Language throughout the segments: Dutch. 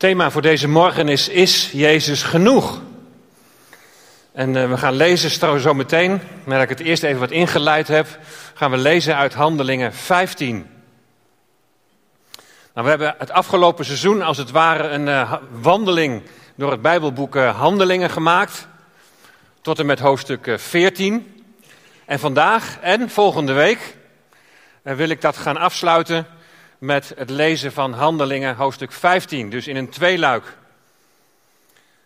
thema voor deze morgen is: Is Jezus genoeg? En uh, we gaan lezen zo meteen, nadat ik het eerst even wat ingeleid heb, gaan we lezen uit Handelingen 15. Nou, we hebben het afgelopen seizoen als het ware een uh, wandeling door het Bijbelboek uh, Handelingen gemaakt, tot en met hoofdstuk 14. En vandaag en volgende week wil ik dat gaan afsluiten met het lezen van Handelingen, hoofdstuk 15, dus in een tweeluik.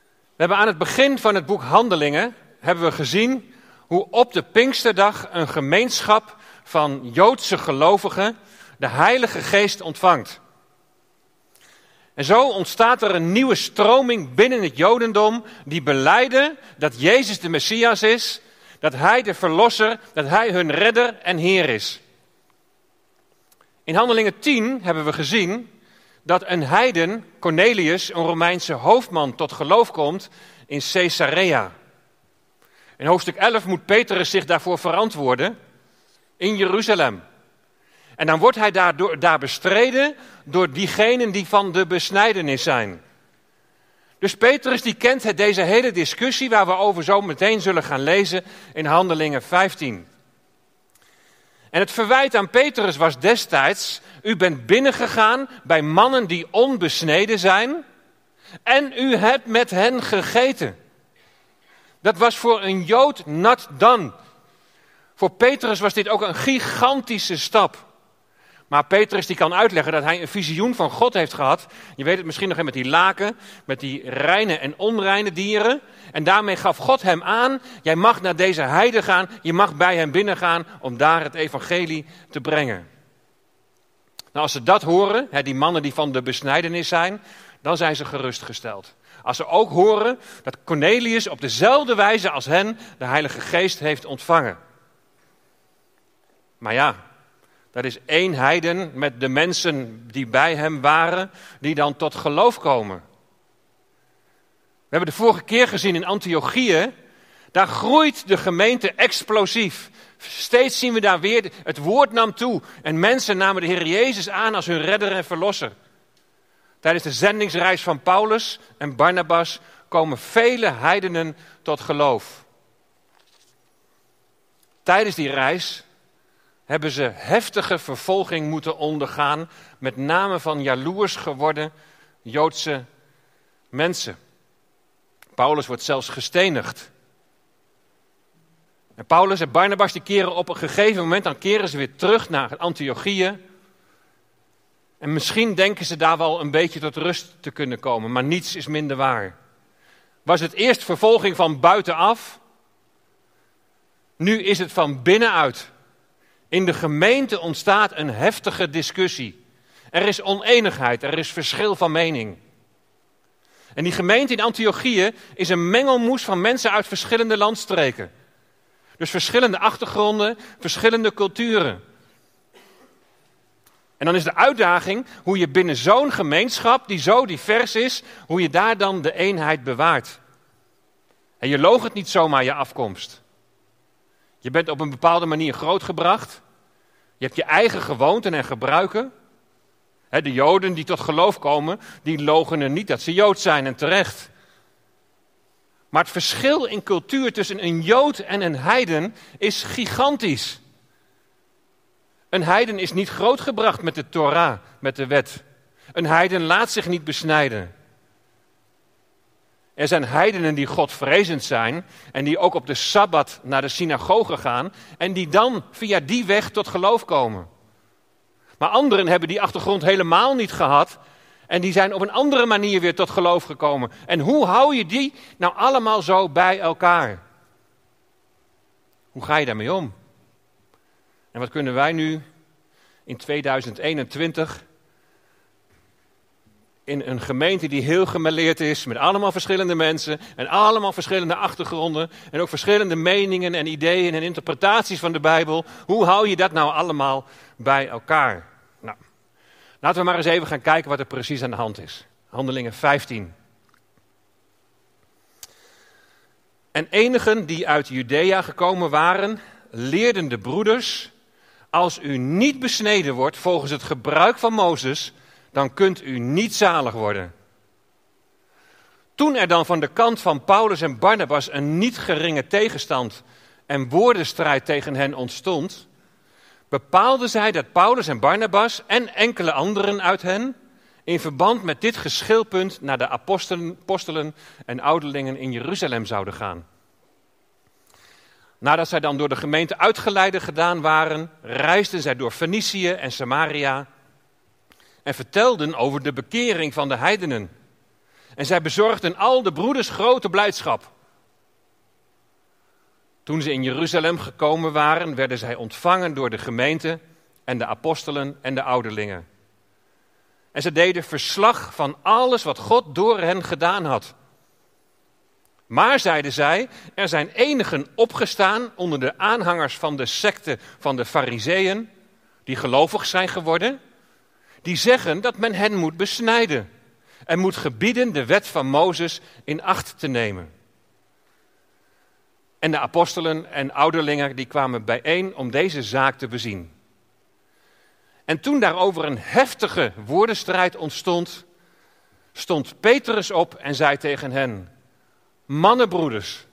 We hebben aan het begin van het boek Handelingen hebben we gezien hoe op de Pinksterdag een gemeenschap van Joodse gelovigen de Heilige Geest ontvangt. En zo ontstaat er een nieuwe stroming binnen het Jodendom die beleiden dat Jezus de Messias is, dat Hij de Verlosser, dat Hij hun redder en Heer is. In Handelingen 10 hebben we gezien dat een heiden, Cornelius, een Romeinse hoofdman, tot geloof komt in Caesarea. In hoofdstuk 11 moet Petrus zich daarvoor verantwoorden in Jeruzalem. En dan wordt hij daar, door, daar bestreden door diegenen die van de besnijdenis zijn. Dus Petrus die kent het, deze hele discussie waar we over zo meteen zullen gaan lezen in Handelingen 15. En het verwijt aan Petrus was destijds: U bent binnengegaan bij mannen die onbesneden zijn. En u hebt met hen gegeten. Dat was voor een Jood nat dan. Voor Petrus was dit ook een gigantische stap. Maar Petrus die kan uitleggen dat hij een visioen van God heeft gehad. Je weet het misschien nog met die laken, met die reine en onreine dieren. En daarmee gaf God hem aan, jij mag naar deze heide gaan, je mag bij hem binnengaan om daar het evangelie te brengen. Nou, als ze dat horen, die mannen die van de besnijdenis zijn, dan zijn ze gerustgesteld. Als ze ook horen dat Cornelius op dezelfde wijze als hen de Heilige Geest heeft ontvangen. Maar ja, dat is één heiden met de mensen die bij hem waren, die dan tot geloof komen. We hebben de vorige keer gezien in Antiochië, daar groeit de gemeente explosief. Steeds zien we daar weer, het woord nam toe en mensen namen de Heer Jezus aan als hun redder en verlosser. Tijdens de zendingsreis van Paulus en Barnabas komen vele heidenen tot geloof. Tijdens die reis hebben ze heftige vervolging moeten ondergaan, met name van jaloers geworden Joodse mensen. Paulus wordt zelfs gestenigd. En Paulus en Barnabas die keren op een gegeven moment, dan keren ze weer terug naar Antiochië. En misschien denken ze daar wel een beetje tot rust te kunnen komen, maar niets is minder waar. Was het eerst vervolging van buitenaf? Nu is het van binnenuit. In de gemeente ontstaat een heftige discussie. Er is oneenigheid, er is verschil van mening. En die gemeente in Antiochië is een mengelmoes van mensen uit verschillende landstreken. Dus verschillende achtergronden, verschillende culturen. En dan is de uitdaging hoe je binnen zo'n gemeenschap, die zo divers is, hoe je daar dan de eenheid bewaart. En je loog het niet zomaar je afkomst. Je bent op een bepaalde manier grootgebracht. Je hebt je eigen gewoonten en gebruiken. De Joden die tot geloof komen, die logenen niet dat ze Jood zijn en terecht. Maar het verschil in cultuur tussen een Jood en een heiden is gigantisch. Een heiden is niet grootgebracht met de Torah, met de wet. Een heiden laat zich niet besnijden. Er zijn heidenen die godvrezend zijn en die ook op de Sabbat naar de synagoge gaan en die dan via die weg tot geloof komen. Maar anderen hebben die achtergrond helemaal niet gehad en die zijn op een andere manier weer tot geloof gekomen. En hoe hou je die nou allemaal zo bij elkaar? Hoe ga je daarmee om? En wat kunnen wij nu in 2021 in een gemeente die heel gemêleerd is, met allemaal verschillende mensen en allemaal verschillende achtergronden en ook verschillende meningen en ideeën en interpretaties van de Bijbel. Hoe hou je dat nou allemaal bij elkaar? Nou, laten we maar eens even gaan kijken wat er precies aan de hand is. Handelingen 15. En enigen die uit Judea gekomen waren, leerden de broeders, als u niet besneden wordt volgens het gebruik van Mozes, dan kunt u niet zalig worden. Toen er dan van de kant van Paulus en Barnabas een niet geringe tegenstand en woordenstrijd tegen hen ontstond, bepaalden zij dat Paulus en Barnabas en enkele anderen uit hen in verband met dit geschilpunt naar de apostelen, apostelen en ouderlingen in Jeruzalem zouden gaan. Nadat zij dan door de gemeente uitgeleide gedaan waren, reisden zij door Fenicië en Samaria en vertelden over de bekering van de heidenen. En zij bezorgden al de broeders grote blijdschap. Toen ze in Jeruzalem gekomen waren, werden zij ontvangen door de gemeente en de apostelen en de ouderlingen. En ze deden verslag van alles wat God door hen gedaan had. Maar, zeiden zij, er zijn enigen opgestaan onder de aanhangers van de secte van de Fariseeën, die gelovig zijn geworden, die zeggen dat men hen moet besnijden en moet gebieden de wet van Mozes in acht te nemen. En de apostelen en ouderlingen die kwamen bijeen om deze zaak te bezien. En toen daarover een heftige woordenstrijd ontstond, stond Petrus op en zei tegen hen: Mannenbroeders,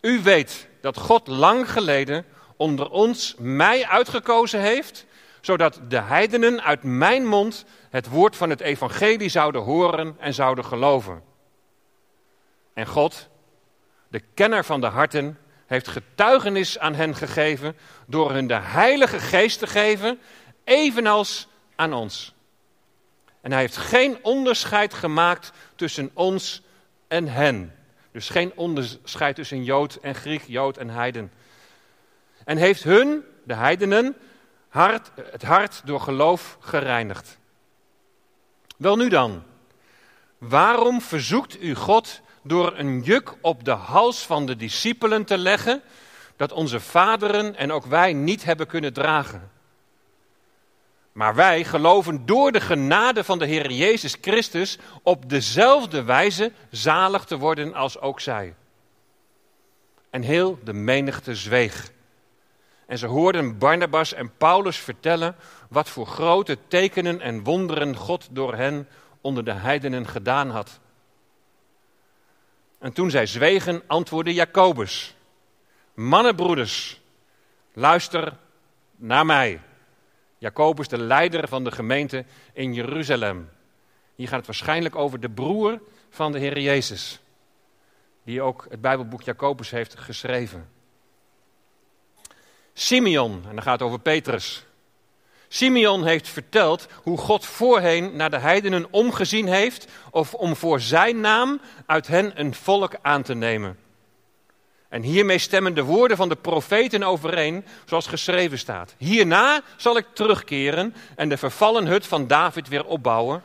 u weet dat God lang geleden onder ons mij uitgekozen heeft, zodat de heidenen uit mijn mond het woord van het evangelie zouden horen en zouden geloven. En God, de kenner van de harten, heeft getuigenis aan hen gegeven door hun de Heilige Geest te geven, evenals aan ons. En hij heeft geen onderscheid gemaakt tussen ons en hen. Dus geen onderscheid tussen Jood en Griek, Jood en Heiden. En heeft hun, de heidenen, hart, het hart door geloof gereinigd. Wel nu dan, waarom verzoekt u God door een juk op de hals van de discipelen te leggen, dat onze vaderen en ook wij niet hebben kunnen dragen? Maar wij geloven door de genade van de Heer Jezus Christus op dezelfde wijze zalig te worden als ook zij. En heel de menigte zweeg. En ze hoorden Barnabas en Paulus vertellen wat voor grote tekenen en wonderen God door hen onder de heidenen gedaan had. En toen zij zwegen, antwoordde Jacobus: Mannenbroeders, luister naar mij. Jacobus, de leider van de gemeente in Jeruzalem. Hier gaat het waarschijnlijk over de broer van de Heer Jezus, die ook het Bijbelboek Jacobus heeft geschreven. Simeon, en dan gaat over Petrus. Simeon heeft verteld hoe God voorheen naar de heidenen omgezien heeft, of om voor zijn naam uit hen een volk aan te nemen. En hiermee stemmen de woorden van de profeten overeen, zoals geschreven staat. Hierna zal ik terugkeren en de vervallen hut van David weer opbouwen.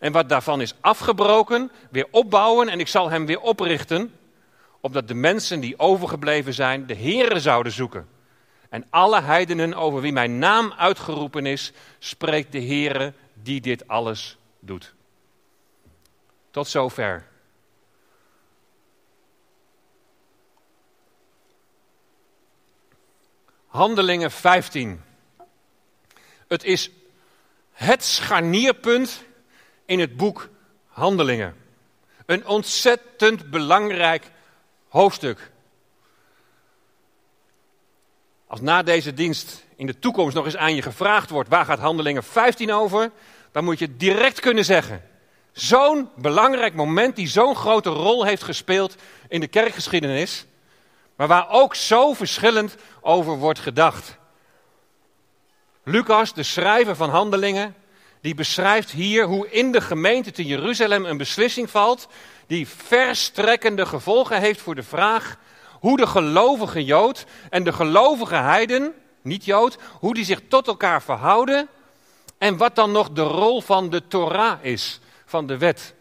En wat daarvan is afgebroken, weer opbouwen en ik zal hem weer oprichten, opdat de mensen die overgebleven zijn de Here zouden zoeken. En alle heidenen over wie mijn naam uitgeroepen is, spreekt de Heere die dit alles doet. Tot zover. Handelingen 15. Het is het scharnierpunt in het boek Handelingen. Een ontzettend belangrijk hoofdstuk. Als na deze dienst in de toekomst nog eens aan je gevraagd wordt, waar gaat Handelingen 15 over? Dan moet je direct kunnen zeggen. Zo'n belangrijk moment die zo'n grote rol heeft gespeeld in de kerkgeschiedenis, maar waar ook zo verschillend over wordt gedacht. Lucas, de schrijver van Handelingen, die beschrijft hier hoe in de gemeente te Jeruzalem een beslissing valt die verstrekkende gevolgen heeft voor de vraag hoe de gelovige Jood en de gelovige heiden, niet Jood, hoe die zich tot elkaar verhouden en wat dan nog de rol van de Torah is, van de wet.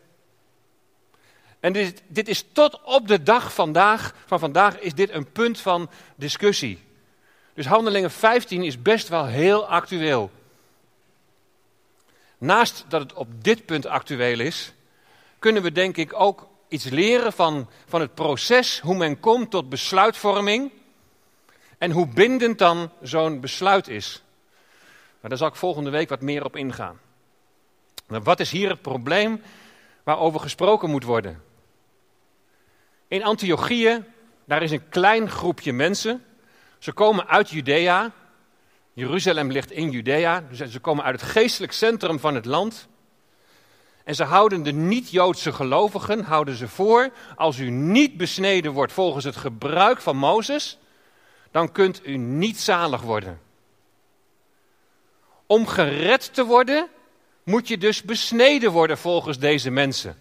En dit, dit is tot op de dag vandaag, van vandaag is dit een punt van discussie. Dus Handelingen 15 is best wel heel actueel. Naast dat het op dit punt actueel is, kunnen we denk ik ook iets leren van, van het proces, hoe men komt tot besluitvorming en hoe bindend dan zo'n besluit is. Maar daar zal ik volgende week wat meer op ingaan. Maar wat is hier het probleem waarover gesproken moet worden? In Antiochië, daar is een klein groepje mensen. Ze komen uit Judea. Jeruzalem ligt in Judea. Dus ze komen uit het geestelijk centrum van het land. En ze houden de niet-Joodse gelovigen houden ze voor, als u niet besneden wordt volgens het gebruik van Mozes, dan kunt u niet zalig worden. Om gered te worden, moet je dus besneden worden volgens deze mensen.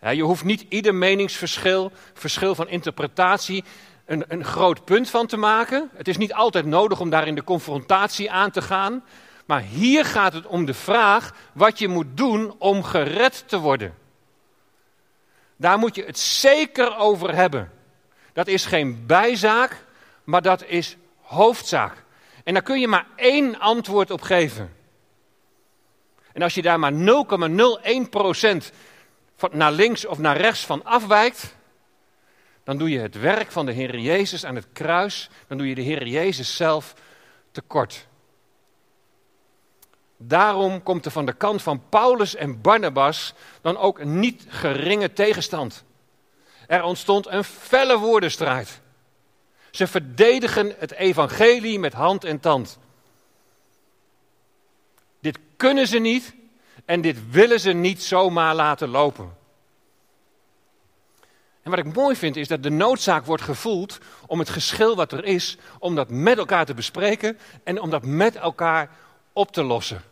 Ja, je hoeft niet ieder meningsverschil, verschil van interpretatie, een, een groot punt van te maken. Het is niet altijd nodig om daar in de confrontatie aan te gaan. Maar hier gaat het om de vraag wat je moet doen om gered te worden. Daar moet je het zeker over hebben. Dat is geen bijzaak, maar dat is hoofdzaak. En daar kun je maar één antwoord op geven. En als je daar maar 0,01% naar links of naar rechts van afwijkt, dan doe je het werk van de Heer Jezus aan het kruis, dan doe je de Heer Jezus zelf tekort. Daarom komt er van de kant van Paulus en Barnabas dan ook een niet geringe tegenstand. Er ontstond een felle woordenstrijd. Ze verdedigen het evangelie met hand en tand. Dit kunnen ze niet en dit willen ze niet zomaar laten lopen. En wat ik mooi vind is dat de noodzaak wordt gevoeld om het geschil wat er is, om dat met elkaar te bespreken en om dat met elkaar op te lossen.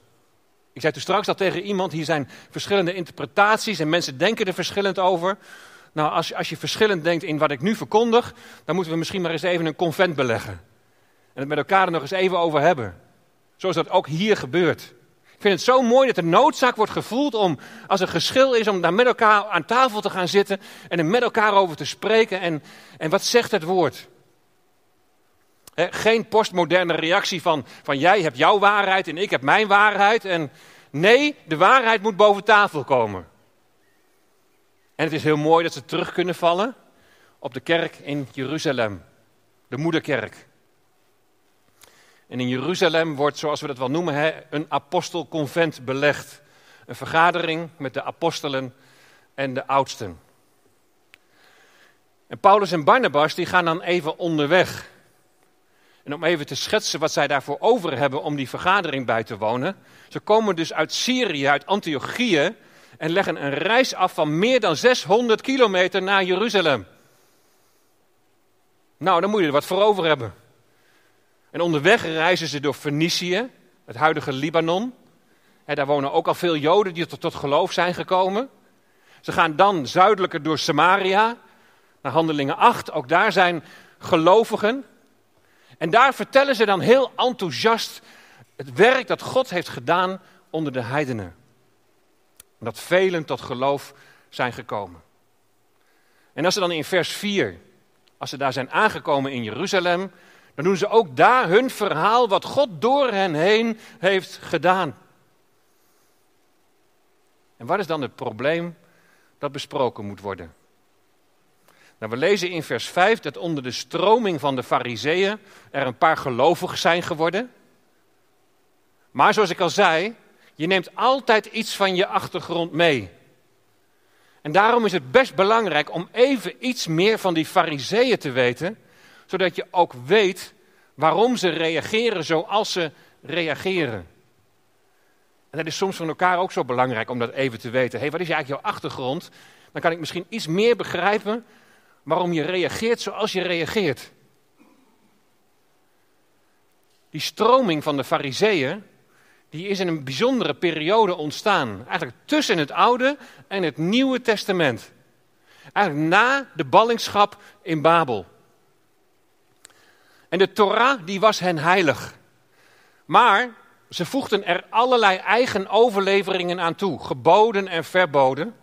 Ik zei toen straks al tegen iemand, hier zijn verschillende interpretaties en mensen denken er verschillend over. Nou, als, als je verschillend denkt in wat ik nu verkondig, dan moeten we misschien maar eens even een convent beleggen. En het met elkaar er nog eens even over hebben. Zoals dat ook hier gebeurt. Ik vind het zo mooi dat de noodzaak wordt gevoeld om, als er geschil is, om daar met elkaar aan tafel te gaan zitten en er met elkaar over te spreken. En, en wat zegt het woord? Geen postmoderne reactie van, van jij hebt jouw waarheid en ik heb mijn waarheid. En nee, de waarheid moet boven tafel komen. En het is heel mooi dat ze terug kunnen vallen op de kerk in Jeruzalem, de moederkerk. En in Jeruzalem wordt, zoals we dat wel noemen, een apostelconvent belegd. Een vergadering met de apostelen en de oudsten. En Paulus en Barnabas die gaan dan even onderweg. En om even te schetsen wat zij daarvoor over hebben om die vergadering bij te wonen. Ze komen dus uit Syrië, uit Antiochieën. En leggen een reis af van meer dan 600 kilometer naar Jeruzalem. Nou, dan moet je er wat voor over hebben. En onderweg reizen ze door Fenicië, het huidige Libanon. daar wonen ook al veel Joden die tot, tot geloof zijn gekomen. Ze gaan dan zuidelijker door Samaria, naar Handelingen 8. Ook daar zijn gelovigen. En daar vertellen ze dan heel enthousiast het werk dat God heeft gedaan onder de heidenen. Dat velen tot geloof zijn gekomen. En als ze dan in vers 4, als ze daar zijn aangekomen in Jeruzalem, dan doen ze ook daar hun verhaal wat God door hen heen heeft gedaan. En wat is dan het probleem dat besproken moet worden? Nou, we lezen in vers 5 dat onder de stroming van de fariseeën er een paar gelovigen zijn geworden. Maar zoals ik al zei, je neemt altijd iets van je achtergrond mee. En daarom is het best belangrijk om even iets meer van die fariseeën te weten, zodat je ook weet waarom ze reageren zoals ze reageren. En dat is soms van elkaar ook zo belangrijk om dat even te weten. Hey, wat is eigenlijk jouw achtergrond? Dan kan ik misschien iets meer begrijpen waarom je reageert zoals je reageert. Die stroming van de fariseeën, die is in een bijzondere periode ontstaan. Eigenlijk tussen het Oude en het Nieuwe Testament. Eigenlijk na de ballingschap in Babel. En de Torah, die was hen heilig. Maar ze voegden er allerlei eigen overleveringen aan toe, geboden en verboden.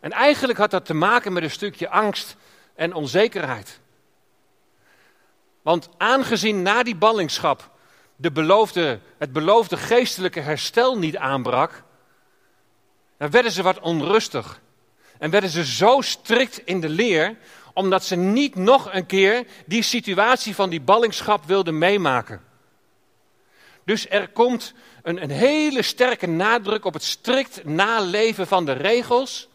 En eigenlijk had dat te maken met een stukje angst en onzekerheid. Want aangezien na die ballingschap de beloofde, het beloofde geestelijke herstel niet aanbrak, dan werden ze wat onrustig. En werden ze zo strikt in de leer, omdat ze niet nog een keer die situatie van die ballingschap wilden meemaken. Dus er komt een, een hele sterke nadruk op het strikt naleven van de regels,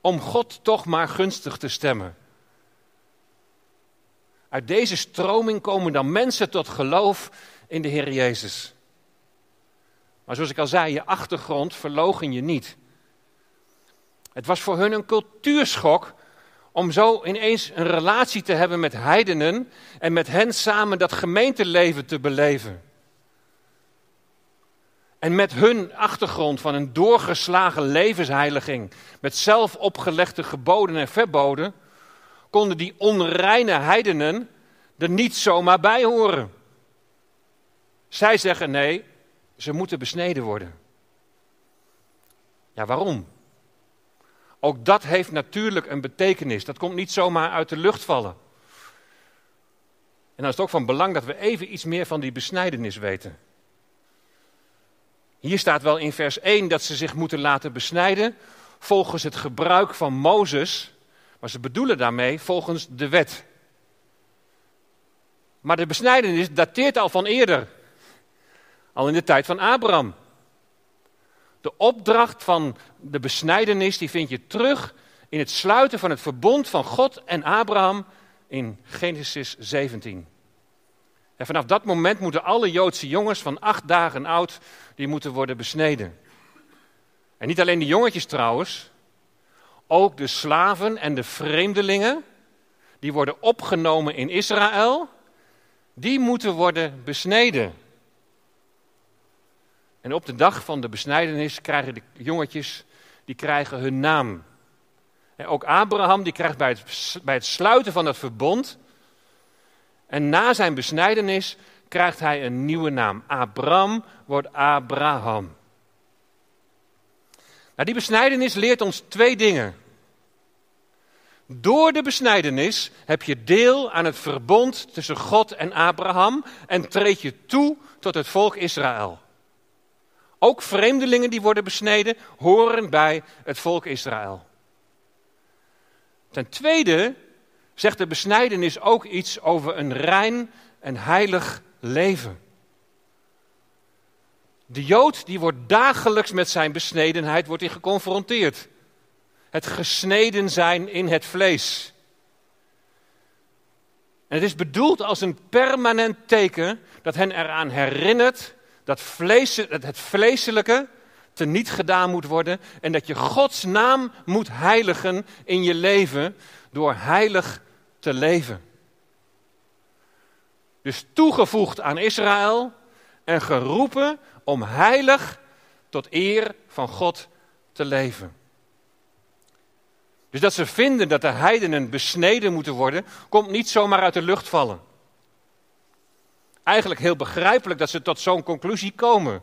om God toch maar gunstig te stemmen. Uit deze stroming komen dan mensen tot geloof in de Heer Jezus. Maar zoals ik al zei, je achtergrond verlogen je niet. Het was voor hun een cultuurschok om zo ineens een relatie te hebben met heidenen en met hen samen dat gemeenteleven te beleven. En met hun achtergrond van een doorgeslagen levensheiliging, met zelf opgelegde geboden en verboden, konden die onreine heidenen er niet zomaar bij horen. Zij zeggen nee, ze moeten besneden worden. Ja, waarom? Ook dat heeft natuurlijk een betekenis. Dat komt niet zomaar uit de lucht vallen. En dan is het ook van belang dat we even iets meer van die besnijdenis weten. Hier staat wel in vers 1 dat ze zich moeten laten besnijden volgens het gebruik van Mozes, maar ze bedoelen daarmee volgens de wet. Maar de besnijdenis dateert al van eerder, al in de tijd van Abraham. De opdracht van de besnijdenis die vind je terug in het sluiten van het verbond van God en Abraham in Genesis 17. En vanaf dat moment moeten alle Joodse jongens van acht dagen oud, die moeten worden besneden. En niet alleen de jongetjes trouwens, ook de slaven en de vreemdelingen, die worden opgenomen in Israël, die moeten worden besneden. En op de dag van de besnijdenis krijgen de jongetjes die krijgen hun naam. En ook Abraham die krijgt bij het, het sluiten van dat verbond. En na zijn besnijdenis krijgt hij een nieuwe naam. Abraham wordt Abraham. Nou, die besnijdenis leert ons twee dingen. Door de besnijdenis heb je deel aan het verbond tussen God en Abraham en treed je toe tot het volk Israël. Ook vreemdelingen die worden besneden horen bij het volk Israël. Ten tweede zegt de besnijdenis ook iets over een rein en heilig leven. De Jood die wordt dagelijks met zijn besnedenheid wordt hij geconfronteerd. Het gesneden zijn in het vlees. En het is bedoeld als een permanent teken dat hen eraan herinnert dat, vlees, dat het vleeselijke teniet gedaan moet worden en dat je Gods naam moet heiligen in je leven door heilig te leven. Dus toegevoegd aan Israël en geroepen om heilig tot eer van God te leven. Dus dat ze vinden dat de heidenen besneden moeten worden, komt niet zomaar uit de lucht vallen eigenlijk heel begrijpelijk dat ze tot zo'n conclusie komen.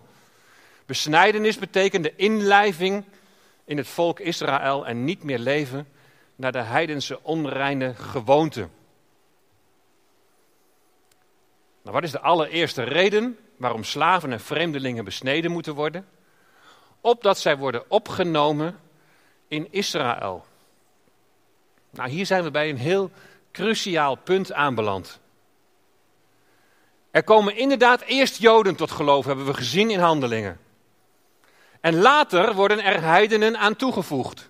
Besnijdenis betekent de inlijving in het volk Israël en niet meer leven naar de heidense onreine gewoonte. Nou, wat is de allereerste reden waarom slaven en vreemdelingen besneden moeten worden? Opdat zij worden opgenomen in Israël. Nou, hier zijn we bij een heel cruciaal punt aanbeland. Er komen inderdaad eerst Joden tot geloof, hebben we gezien in handelingen. En later worden er heidenen aan toegevoegd.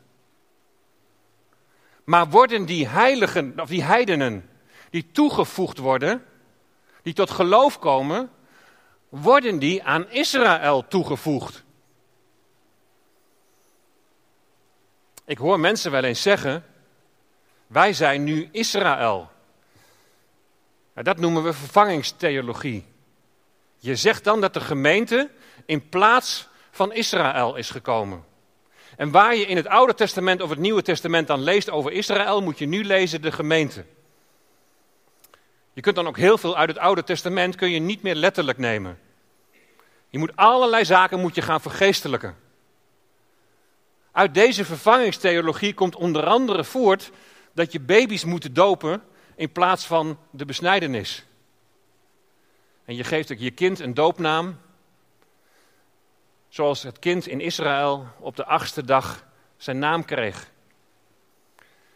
Maar worden die heiligen, of die heidenen, die toegevoegd worden, die tot geloof komen, worden die aan Israël toegevoegd? Ik hoor mensen wel eens zeggen: wij zijn nu Israël. Dat noemen we vervangingstheologie. Je zegt dan dat de gemeente in plaats van Israël is gekomen. En waar je in het Oude Testament of het Nieuwe Testament dan leest over Israël, moet je nu lezen de gemeente. Je kunt dan ook heel veel uit het Oude Testament kun je niet meer letterlijk nemen. Je moet allerlei zaken moet je gaan vergeestelijken. Uit deze vervangingstheologie komt onder andere voort dat je baby's moet dopen in plaats van de besnijdenis. En je geeft ook je kind een doopnaam, zoals het kind in Israël op de achtste dag zijn naam kreeg.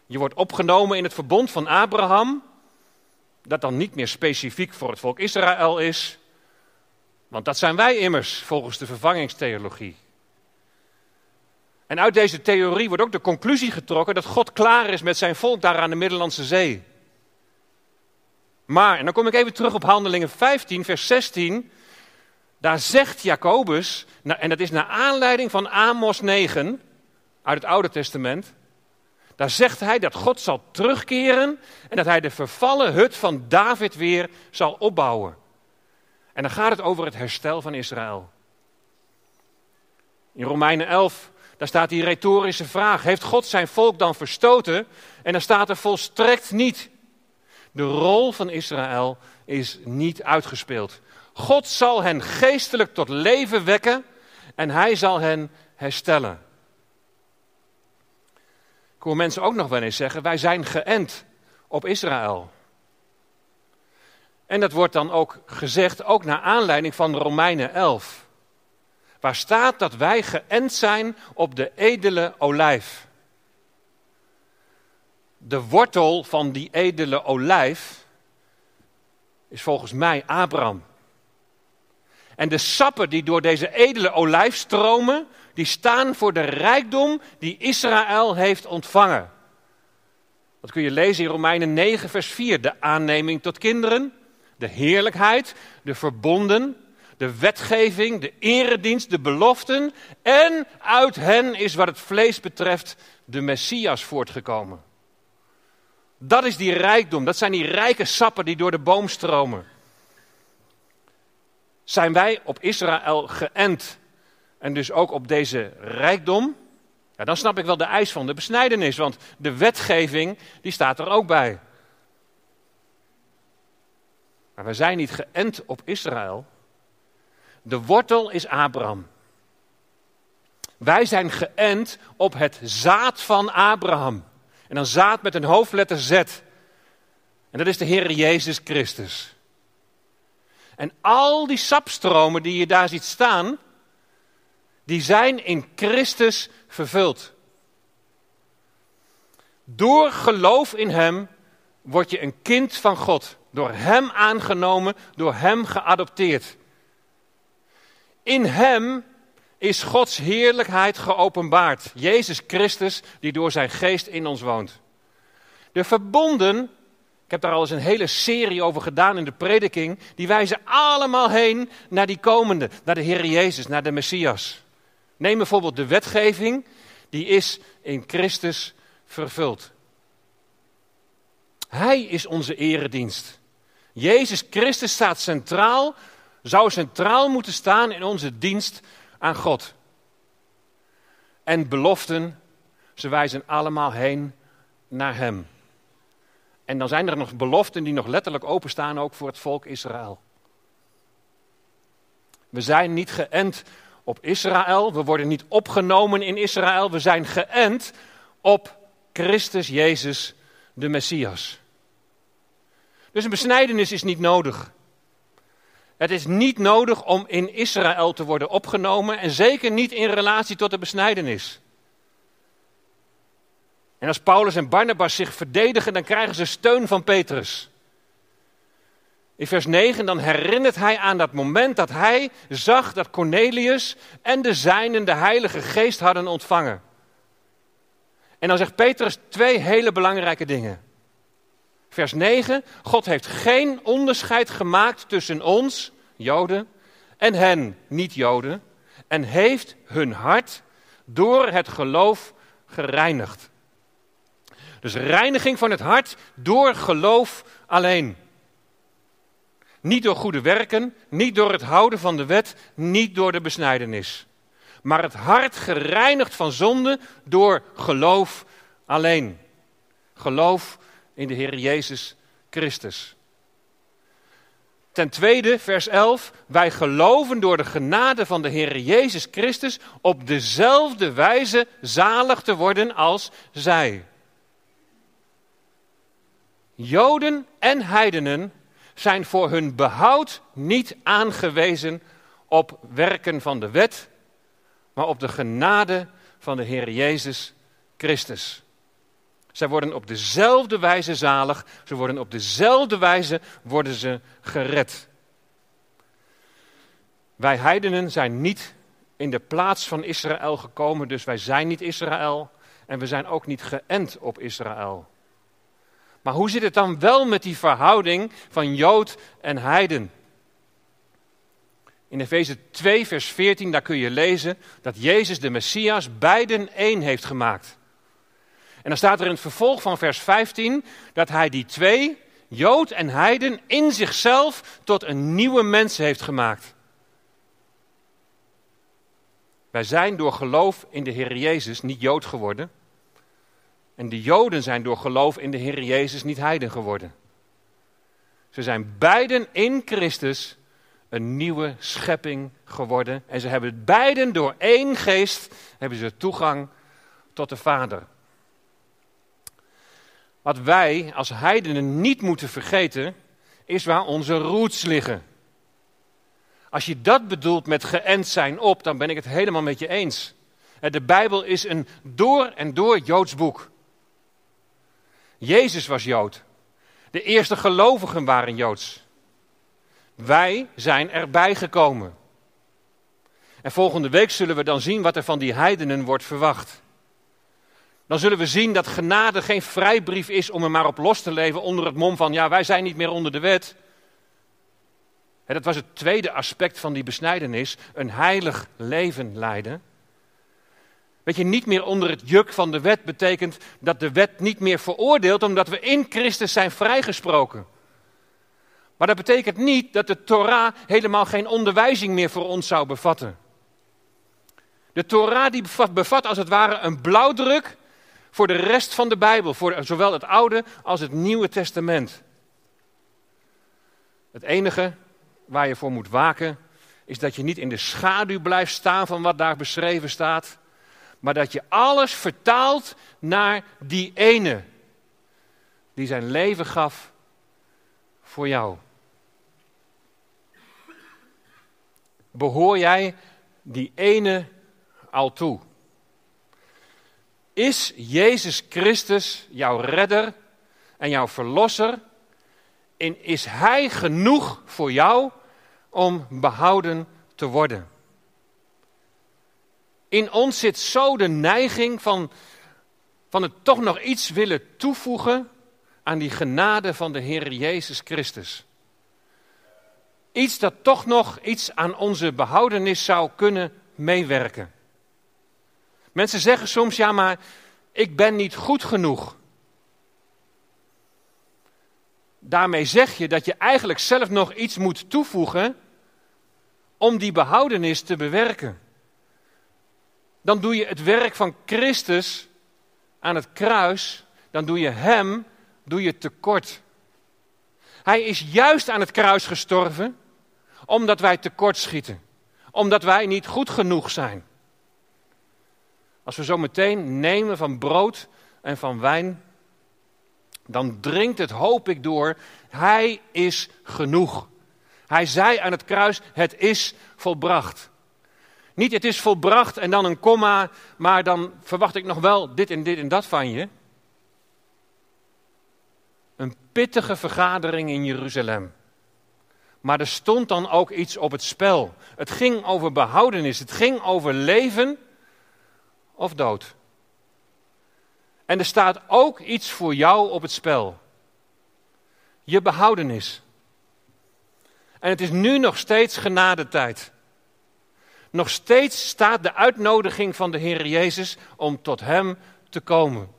Je wordt opgenomen in het verbond van Abraham, dat dan niet meer specifiek voor het volk Israël is, want dat zijn wij immers volgens de vervangingstheologie. En uit deze theorie wordt ook de conclusie getrokken dat God klaar is met zijn volk daar aan de Middellandse Zee. Maar, en dan kom ik even terug op Handelingen 15, vers 16. Daar zegt Jacobus, en dat is naar aanleiding van Amos 9 uit het Oude Testament. Daar zegt hij dat God zal terugkeren en dat hij de vervallen hut van David weer zal opbouwen. En dan gaat het over het herstel van Israël. In Romeinen 11, daar staat die retorische vraag: Heeft God zijn volk dan verstoten? En dan staat er volstrekt niet. De rol van Israël is niet uitgespeeld. God zal hen geestelijk tot leven wekken en hij zal hen herstellen. Ik hoor mensen ook nog wel eens zeggen: wij zijn geënt op Israël. En dat wordt dan ook gezegd, ook naar aanleiding van Romeinen 11. Waar staat dat wij geënt zijn op de edele olijf. De wortel van die edele olijf is volgens mij Abraham. En de sappen die door deze edele olijf stromen, die staan voor de rijkdom die Israël heeft ontvangen. Dat kun je lezen in Romeinen 9, vers 4. De aanneming tot kinderen, de heerlijkheid, de verbonden, de wetgeving, de eredienst, de beloften. En uit hen is wat het vlees betreft de Messias voortgekomen. Dat is die rijkdom, dat zijn die rijke sappen die door de boom stromen. Zijn wij op Israël geënt en dus ook op deze rijkdom? Ja, dan snap ik wel de eis van de besnijdenis, want de wetgeving die staat er ook bij. Maar we zijn niet geënt op Israël. De wortel is Abraham. Wij zijn geënt op het zaad van Abraham. En dan zaad met een hoofdletter Z. En dat is de Heer Jezus Christus. En al die sapstromen die je daar ziet staan, die zijn in Christus vervuld. Door geloof in Hem word je een kind van God. Door Hem aangenomen, door Hem geadopteerd. In Hem is Gods heerlijkheid geopenbaard. Jezus Christus die door zijn geest in ons woont. De verbonden, ik heb daar al eens een hele serie over gedaan in de prediking, die wijzen allemaal heen naar die komende, naar de Heer Jezus, naar de Messias. Neem bijvoorbeeld de wetgeving, die is in Christus vervuld. Hij is onze eredienst. Jezus Christus staat centraal, zou centraal moeten staan in onze dienst aan God. En beloften, ze wijzen allemaal heen naar Hem. En dan zijn er nog beloften die nog letterlijk openstaan ook voor het volk Israël. We zijn niet geënt op Israël, we worden niet opgenomen in Israël, we zijn geënt op Christus Jezus, de Messias. Dus een besnijdenis is niet nodig. Het is niet nodig om in Israël te worden opgenomen en zeker niet in relatie tot de besnijdenis. En als Paulus en Barnabas zich verdedigen, dan krijgen ze steun van Petrus. In vers 9 dan herinnert hij aan dat moment dat hij zag dat Cornelius en de zijnen de Heilige Geest hadden ontvangen. En dan zegt Petrus twee hele belangrijke dingen. Vers 9, God heeft geen onderscheid gemaakt tussen ons, Joden, en hen, niet-Joden, en heeft hun hart door het geloof gereinigd. Dus reiniging van het hart door geloof alleen. Niet door goede werken, niet door het houden van de wet, niet door de besnijdenis. Maar het hart gereinigd van zonde door geloof alleen. Geloof in de Heer Jezus Christus. Ten tweede, vers 11, wij geloven door de genade van de Heer Jezus Christus op dezelfde wijze zalig te worden als zij. Joden en heidenen zijn voor hun behoud niet aangewezen op werken van de wet, maar op de genade van de Heer Jezus Christus. Zij worden op dezelfde wijze zalig, ze worden op dezelfde wijze worden ze gered. Wij heidenen zijn niet in de plaats van Israël gekomen, dus wij zijn niet Israël en we zijn ook niet geënt op Israël. Maar hoe zit het dan wel met die verhouding van Jood en Heiden? In Efeze 2, vers 14, daar kun je lezen dat Jezus de Messias beiden één heeft gemaakt. En dan staat er in het vervolg van vers 15 dat hij die twee, Jood en Heiden, in zichzelf tot een nieuwe mens heeft gemaakt. Wij zijn door geloof in de Heer Jezus niet Jood geworden. En de Joden zijn door geloof in de Heer Jezus niet Heiden geworden. Ze zijn beiden in Christus een nieuwe schepping geworden. En ze hebben beiden door één geest hebben ze toegang tot de Vader. Wat wij als heidenen niet moeten vergeten, is waar onze roots liggen. Als je dat bedoelt met geënt zijn op, dan ben ik het helemaal met je eens. De Bijbel is een door en door Joods boek. Jezus was Jood. De eerste gelovigen waren Joods. Wij zijn erbij gekomen. En volgende week zullen we dan zien wat er van die heidenen wordt verwacht. Dan zullen we zien dat genade geen vrijbrief is om er maar op los te leven onder het mom van ja, wij zijn niet meer onder de wet. En dat was het tweede aspect van die besnijdenis, een heilig leven leiden. Weet je, niet meer onder het juk van de wet betekent dat de wet niet meer veroordeelt omdat we in Christus zijn vrijgesproken. Maar dat betekent niet dat de Torah helemaal geen onderwijzing meer voor ons zou bevatten. De Torah die bevat, bevat als het ware een blauwdruk voor de rest van de Bijbel, voor zowel het Oude als het Nieuwe Testament. Het enige waar je voor moet waken is dat je niet in de schaduw blijft staan van wat daar beschreven staat, maar dat je alles vertaalt naar die ene die zijn leven gaf voor jou. Behoor jij die ene al toe? Is Jezus Christus jouw redder en jouw verlosser? En is Hij genoeg voor jou om behouden te worden? In ons zit zo de neiging van, van het toch nog iets willen toevoegen aan die genade van de Heer Jezus Christus. Iets dat toch nog iets aan onze behoudenis zou kunnen meewerken. Mensen zeggen soms, ja maar ik ben niet goed genoeg. Daarmee zeg je dat je eigenlijk zelf nog iets moet toevoegen om die behoudenis te bewerken. Dan doe je het werk van Christus aan het kruis, dan doe je Hem, doe je tekort. Hij is juist aan het kruis gestorven omdat wij tekort schieten, omdat wij niet goed genoeg zijn. Als we zo meteen nemen van brood en van wijn, dan dringt het, hoop ik, door. Hij is genoeg. Hij zei aan het kruis: Het is volbracht. Niet het is volbracht en dan een komma, maar dan verwacht ik nog wel dit en dit en dat van je. Een pittige vergadering in Jeruzalem. Maar er stond dan ook iets op het spel. Het ging over behoudenis, het ging over leven of dood. En er staat ook iets voor jou op het spel. Je behoudenis. En het is nu nog steeds genadetijd. Nog steeds staat de uitnodiging van de Heer Jezus om tot Hem te komen.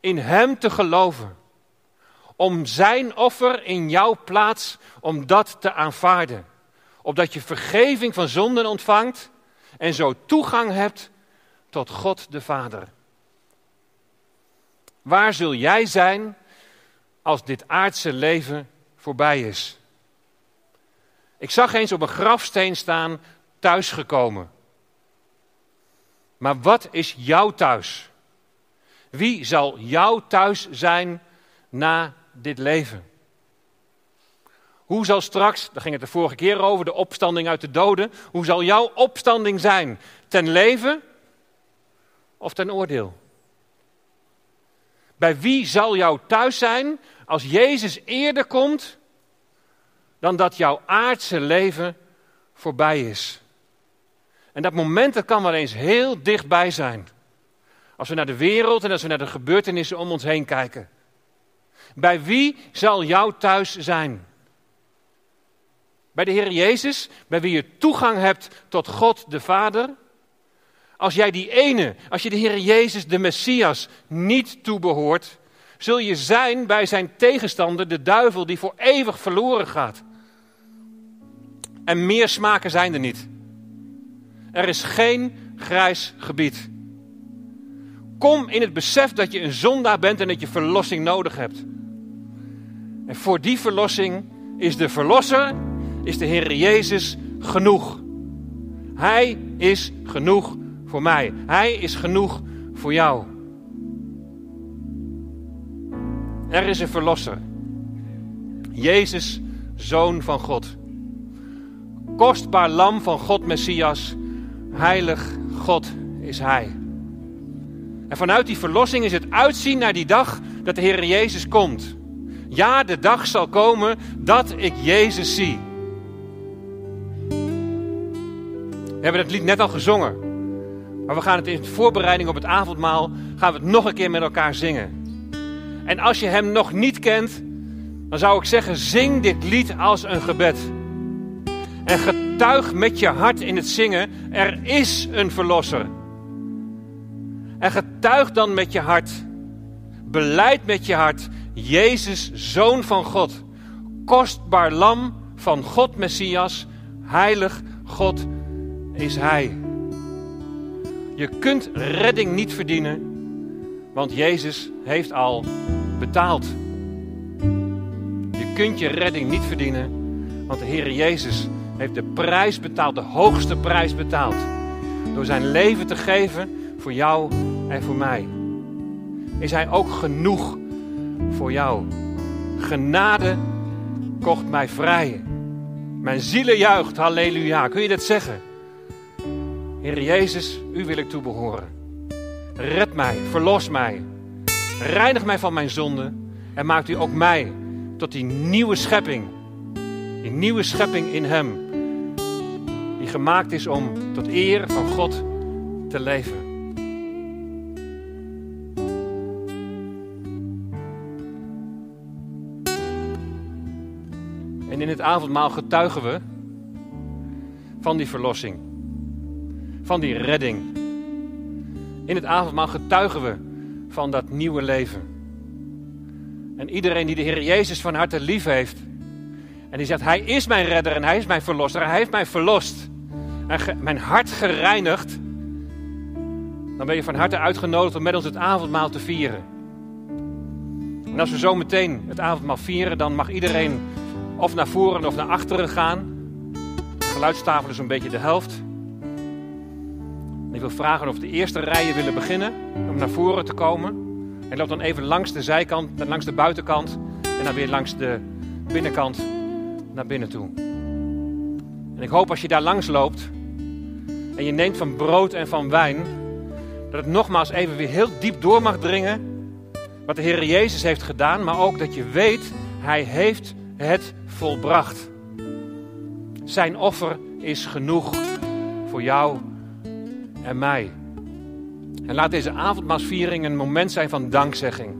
In Hem te geloven. Om Zijn offer in jouw plaats, om dat te aanvaarden. Opdat je vergeving van zonden ontvangt en zo toegang hebt tot God de Vader. Waar zul jij zijn als dit aardse leven voorbij is? Ik zag eens op een grafsteen staan, thuisgekomen. Maar wat is jouw thuis? Wie zal jouw thuis zijn na dit leven? Hoe zal straks, daar ging het de vorige keer over, de opstanding uit de doden, hoe zal jouw opstanding zijn? Ten leven of ten oordeel? Bij wie zal jouw thuis zijn als Jezus eerder komt dan dat jouw aardse leven voorbij is? En dat moment kan wel eens heel dichtbij zijn. Als we naar de wereld en als we naar de gebeurtenissen om ons heen kijken. Bij wie zal jouw thuis zijn? Bij de Heer Jezus, bij wie je toegang hebt tot God de Vader? Als jij die ene, als je de Heer Jezus, de Messias, niet toebehoort, zul je zijn bij zijn tegenstander, de duivel, die voor eeuwig verloren gaat. En meer smaken zijn er niet. Er is geen grijs gebied. Kom in het besef dat je een zondaar bent en dat je verlossing nodig hebt. En voor die verlossing is de Verlosser, is de Heer Jezus genoeg. Hij is genoeg voor mij. Hij is genoeg voor jou. Er is een Verlosser. Jezus, Zoon van God. Kostbaar lam van God Messias. Heilig God is Hij. En vanuit die verlossing is het uitzien naar die dag dat de Heer Jezus komt. Ja, de dag zal komen dat ik Jezus zie. We hebben het lied net al gezongen. Maar we gaan het in voorbereiding op het avondmaal gaan we het nog een keer met elkaar zingen. En als je hem nog niet kent, dan zou ik zeggen: zing dit lied als een gebed. En getuig met je hart in het zingen: er is een verlosser. En getuig dan met je hart, beleid met je hart: Jezus, zoon van God, kostbaar lam van God Messias, heilig God is Hij. Je kunt redding niet verdienen, want Jezus heeft al betaald. Je kunt je redding niet verdienen, want de Heer Jezus heeft de prijs betaald, de hoogste prijs betaald. Door zijn leven te geven voor jou en voor mij. Is Hij ook genoeg voor jou? Genade kocht mij vrij. Mijn ziel juicht, halleluja. Kun je dat zeggen? Heer Jezus, u wil ik toebehoren. Red mij, verlos mij. Reinig mij van mijn zonde. En maakt u ook mij tot die nieuwe schepping. Die nieuwe schepping in Hem. Gemaakt is om tot eer van God te leven. En in het avondmaal getuigen we van die verlossing van die redding. In het avondmaal getuigen we van dat nieuwe leven. En iedereen die de Heer Jezus van harte lief heeft. En die zegt, Hij is mijn redder en Hij is mijn verlosser. Hij heeft mij verlost. En mijn hart gereinigd. Dan ben je van harte uitgenodigd om met ons het avondmaal te vieren. En als we zo meteen het avondmaal vieren, dan mag iedereen of naar voren of naar achteren gaan. De geluidstafel is een beetje de helft. Ik wil vragen of de eerste rijen willen beginnen om naar voren te komen. En loop dan even langs de zijkant, langs de buitenkant en dan weer langs de binnenkant naar binnen toe. En ik hoop als je daar langs loopt en je neemt van brood en van wijn, dat het nogmaals even weer heel diep door mag dringen wat de Heer Jezus heeft gedaan, maar ook dat je weet, Hij heeft het volbracht. Zijn offer is genoeg voor jou en mij. En laat deze avondmaalsviering een moment zijn van dankzegging,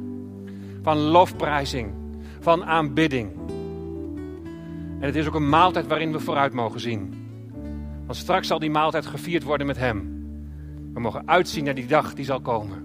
van lofprijzing, van aanbidding. En het is ook een maaltijd waarin we vooruit mogen zien. Want straks zal die maaltijd gevierd worden met Hem. We mogen uitzien naar die dag die zal komen.